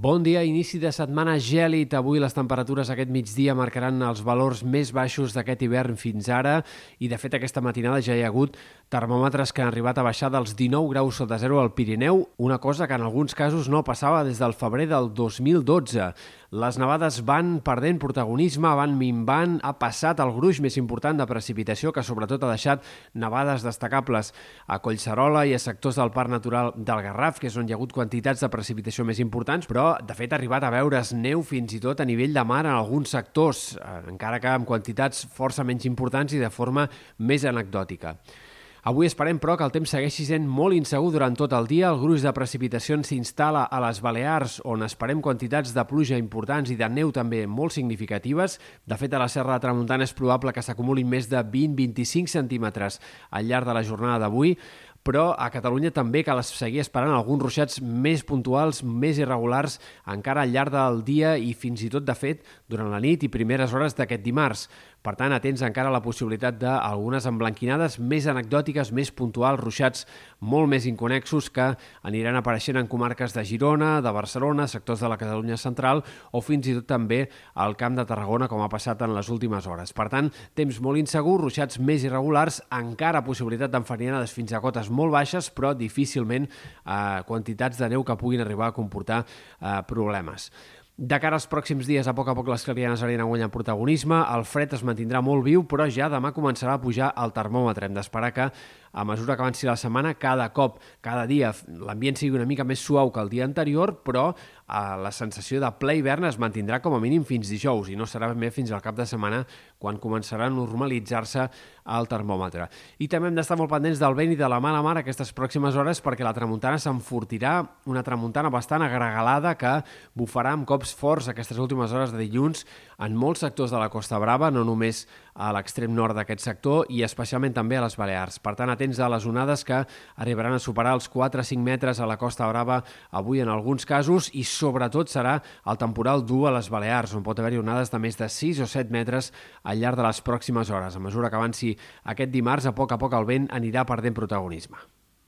Bon dia, inici de setmana gèlid. Avui les temperatures aquest migdia marcaran els valors més baixos d'aquest hivern fins ara i, de fet, aquesta matinada ja hi ha hagut termòmetres que han arribat a baixar dels 19 graus sota zero al Pirineu, una cosa que en alguns casos no passava des del febrer del 2012. Les nevades van perdent protagonisme, van minvant, ha passat el gruix més important de precipitació que sobretot ha deixat nevades destacables a Collserola i a sectors del Parc Natural del Garraf, que és on hi ha hagut quantitats de precipitació més importants, però de fet ha arribat a veure's neu fins i tot a nivell de mar en alguns sectors, eh, encara que amb quantitats força menys importants i de forma més anecdòtica. Avui esperem, però, que el temps segueixi sent molt insegur durant tot el dia. El gruix de precipitacions s'instal·la a les Balears, on esperem quantitats de pluja importants i de neu també molt significatives. De fet, a la Serra de Tramuntana és probable que s'acumulin més de 20-25 centímetres al llarg de la jornada d'avui però a Catalunya també cal seguir esperant alguns ruixats més puntuals, més irregulars, encara al llarg del dia i fins i tot, de fet, durant la nit i primeres hores d'aquest dimarts. Per tant, atents encara a la possibilitat d'algunes emblanquinades més anecdòtiques, més puntuals, ruixats molt més inconexos que aniran apareixent en comarques de Girona, de Barcelona, sectors de la Catalunya central o fins i tot també al Camp de Tarragona, com ha passat en les últimes hores. Per tant, temps molt insegur, ruixats més irregulars, encara possibilitat d'enfarinades fins a cotes molt baixes, però difícilment eh, quantitats de neu que puguin arribar a comportar eh, problemes. De cara als pròxims dies, a poc a poc les clarianes aniran guanyant protagonisme, el fred es mantindrà molt viu, però ja demà començarà a pujar el termòmetre. Hem d'esperar que a mesura que avanci la setmana, cada cop, cada dia, l'ambient sigui una mica més suau que el dia anterior, però eh, la sensació de ple hivern es mantindrà com a mínim fins dijous i no serà més fins al cap de setmana quan començarà a normalitzar-se el termòmetre. I també hem d'estar molt pendents del vent i de la mala mar aquestes pròximes hores perquè la tramuntana s'enfortirà, una tramuntana bastant agregalada que bufarà amb cops forts aquestes últimes hores de dilluns en molts sectors de la Costa Brava, no només a l'extrem nord d'aquest sector i especialment també a les Balears. Per tant, atents a les onades que arribaran a superar els 4-5 metres a la Costa Brava avui en alguns casos i sobretot serà el temporal dur a les Balears, on pot haver-hi onades de més de 6 o 7 metres al llarg de les pròximes hores. A mesura que avanci aquest dimarts, a poc a poc el vent anirà perdent protagonisme.